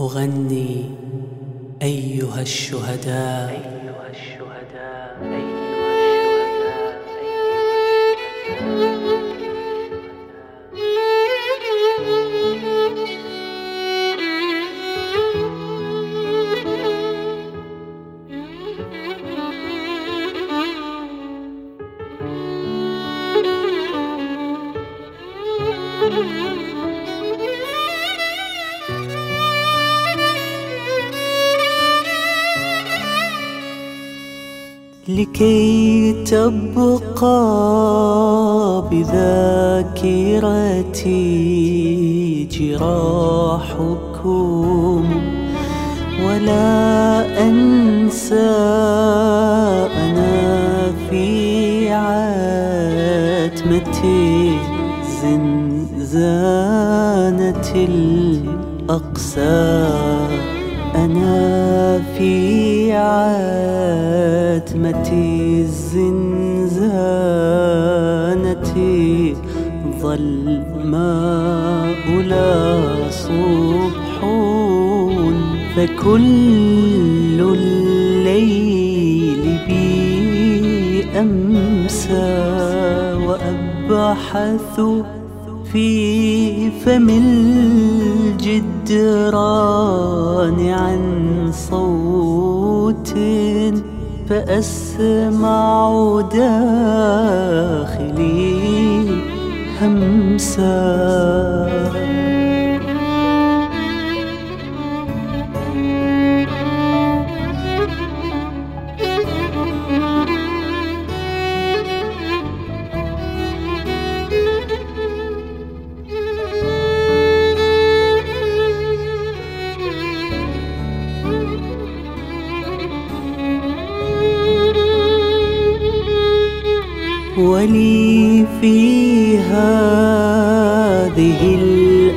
أغني أيها الشهداء. أيها الشهداء. لكي تبقى بذاكرتي جراحكم. ولا أنسى أنا في عتمة زنزانة الأقسى أنا في عتمة الزنزانة. ظلماء لا صبح فكل الليل بي أمسى وأبحث في فم الجدران عن صوت فأسمع داخلي همسا ولي في هذه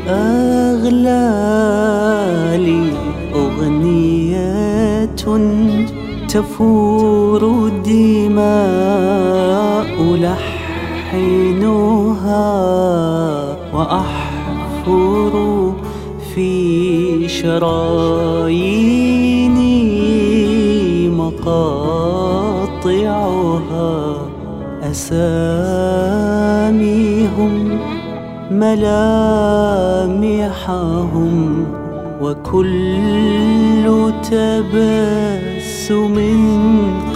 الأغلال أغنية تفور الدماء لحنها وأحفر في شراييني مقاطعها أساميهم ملامحهم وكل تبسم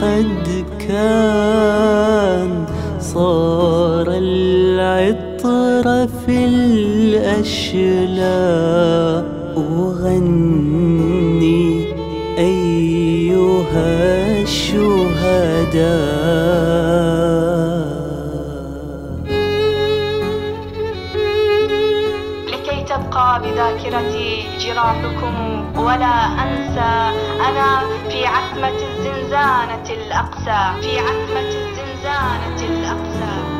قد كان. صار العطر في الأشلاء. أغني أيها الشهداء. تبقى بذاكرتي جراحكم ولا أنسى أنا في عتمة الزنزانة الأقسى في عتمة الزنزانة الأقسى